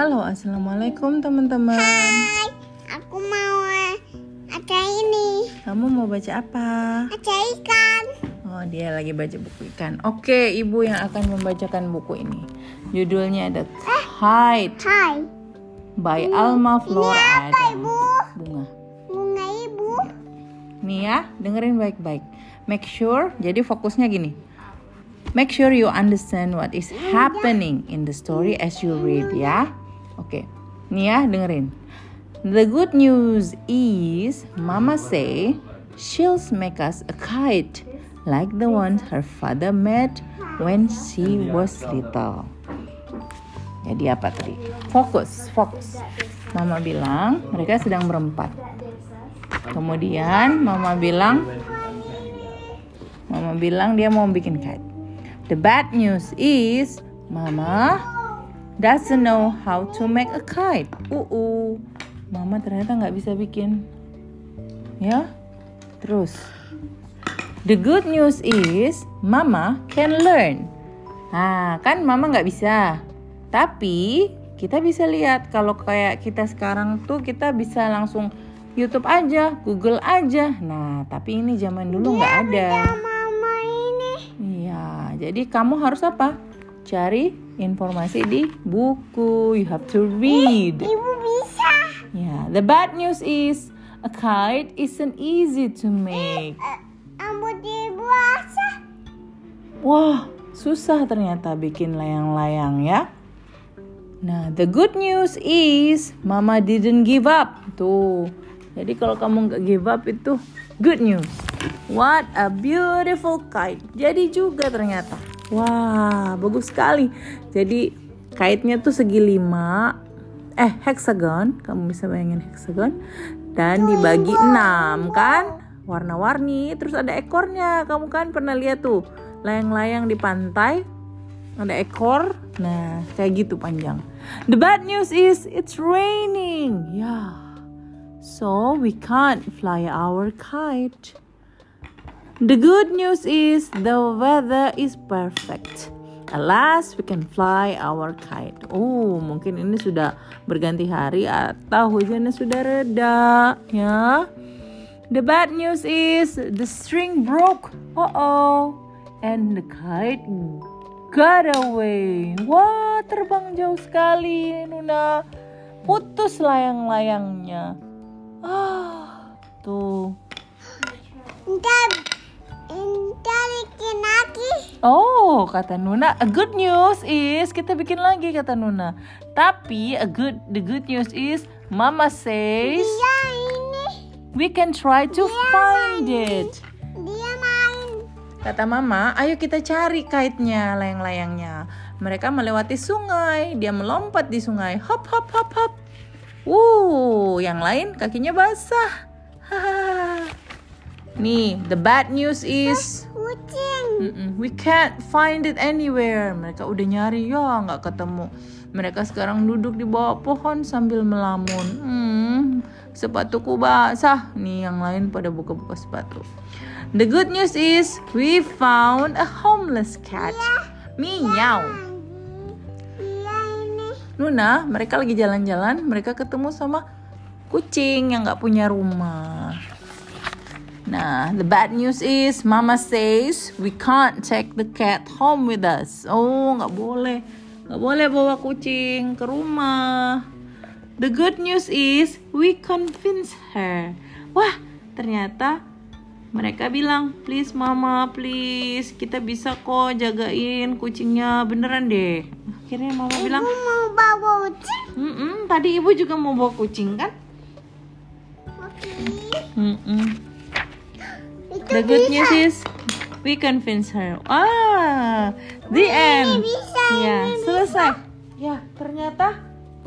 Halo, assalamualaikum teman-teman. Hai, aku mau eh, ada ini, Kamu mau baca apa? ada ikan. Oh, dia lagi baca buku ikan. Oke, ibu yang akan membacakan buku ini. Judulnya ada Hide Hai, by Alma Flor apa Adam. ibu? Bunga. Bunga ibu. Nih ya, dengerin baik-baik. Make sure, jadi fokusnya gini. Make sure you understand what is happening in the story as you read ya. Oke, nih ya dengerin. The good news is, Mama say, she'll make us a kite like the one her father made when she was little. Jadi apa tadi? Fokus, fokus. Mama bilang mereka sedang berempat. Kemudian Mama bilang Mama bilang dia mau bikin kite. The bad news is Mama doesn't know how to make a kite. Uh, Mama ternyata nggak bisa bikin. Ya, terus. The good news is Mama can learn. Nah, kan Mama nggak bisa. Tapi kita bisa lihat kalau kayak kita sekarang tuh kita bisa langsung YouTube aja, Google aja. Nah, tapi ini zaman dulu nggak ada. Mama ini. Iya, jadi kamu harus apa? Cari informasi di buku. You have to read. Ibu bisa. Yeah, the bad news is a kite isn't easy to make. Eh, Rambut ibu basah. Wah, susah ternyata bikin layang-layang ya. Nah, the good news is Mama didn't give up. Tuh. Jadi kalau kamu nggak give up itu good news. What a beautiful kite. Jadi juga ternyata. Wah, bagus sekali. Jadi kite-nya tuh segi lima, eh hexagon. Kamu bisa bayangin hexagon. Dan dibagi enam kan? Warna-warni. Terus ada ekornya. Kamu kan pernah lihat tuh layang-layang di pantai ada ekor nah kayak gitu panjang the bad news is it's raining yeah so we can't fly our kite the good news is the weather is perfect at last we can fly our kite oh mungkin ini sudah berganti hari atau hujannya sudah reda ya the bad news is the string broke uh oh and the kite got away. Wah, terbang jauh sekali, Nuna. Putus layang-layangnya. Ah, tuh. Ntar, ntar bikin lagi. Oh, kata Nuna, a good news is kita bikin lagi kata Nuna. Tapi a good the good news is Mama says Dia ini. we can try to find it. Dia main. Kata mama, ayo kita cari kite-nya, layang-layangnya. Mereka melewati sungai, dia melompat di sungai. Hop, hop, hop, hop. Wuh, yang lain kakinya basah. Nih, the bad news is Kucing. We can't find it anywhere. Mereka udah nyari ya nggak ketemu. Mereka sekarang duduk di bawah pohon sambil melamun. Hmm, sepatuku basah. Nih yang lain pada buka-buka sepatu. The good news is we found a homeless cat. Meow. Dia ini. Nuna, mereka lagi jalan-jalan, mereka ketemu sama kucing yang nggak punya rumah. Nah, the bad news is Mama says we can't take the cat home with us. Oh, nggak boleh, nggak boleh bawa kucing ke rumah. The good news is we convince her. Wah, ternyata mereka bilang, please mama, please, kita bisa kok jagain kucingnya beneran deh. Akhirnya mama bilang, Ibu mau bawa kucing. Mm-mm, tadi ibu juga mau bawa kucing kan? Oke. Mm-mm. Itu The good bisa. news is we convince her. Ah, the end. bisa, Ya, selesai. Ya, ternyata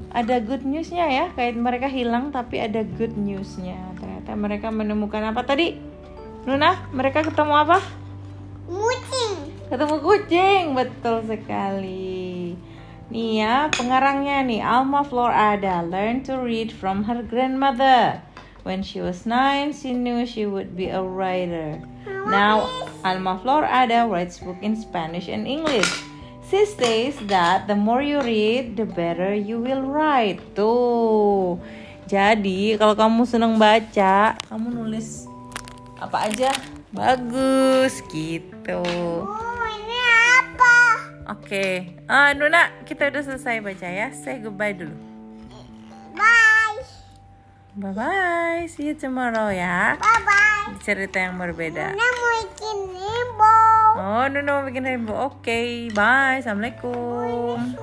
ada good newsnya ya. Kayak mereka hilang tapi ada good newsnya. Ternyata mereka menemukan apa tadi? Nuna, mereka ketemu apa? Kucing. Ketemu kucing, betul sekali. Nih ya, pengarangnya nih, Alma Flor Ada learned to read from her grandmother. When she was nine, she knew she would be a writer. Now, Alma Flor Ada writes book in Spanish and English. She says that the more you read, the better you will write. Tuh. Jadi kalau kamu senang baca, kamu nulis apa aja bagus gitu. Oh, ini apa? Oke, Ah, Nuna, kita udah selesai baca ya. Say goodbye dulu. Bye. Bye see you tomorrow ya. Bye bye. Cerita yang berbeda. Nuna mau bikin rainbow. Oh, Nuna mau bikin rainbow. Oke, bye. Assalamualaikum.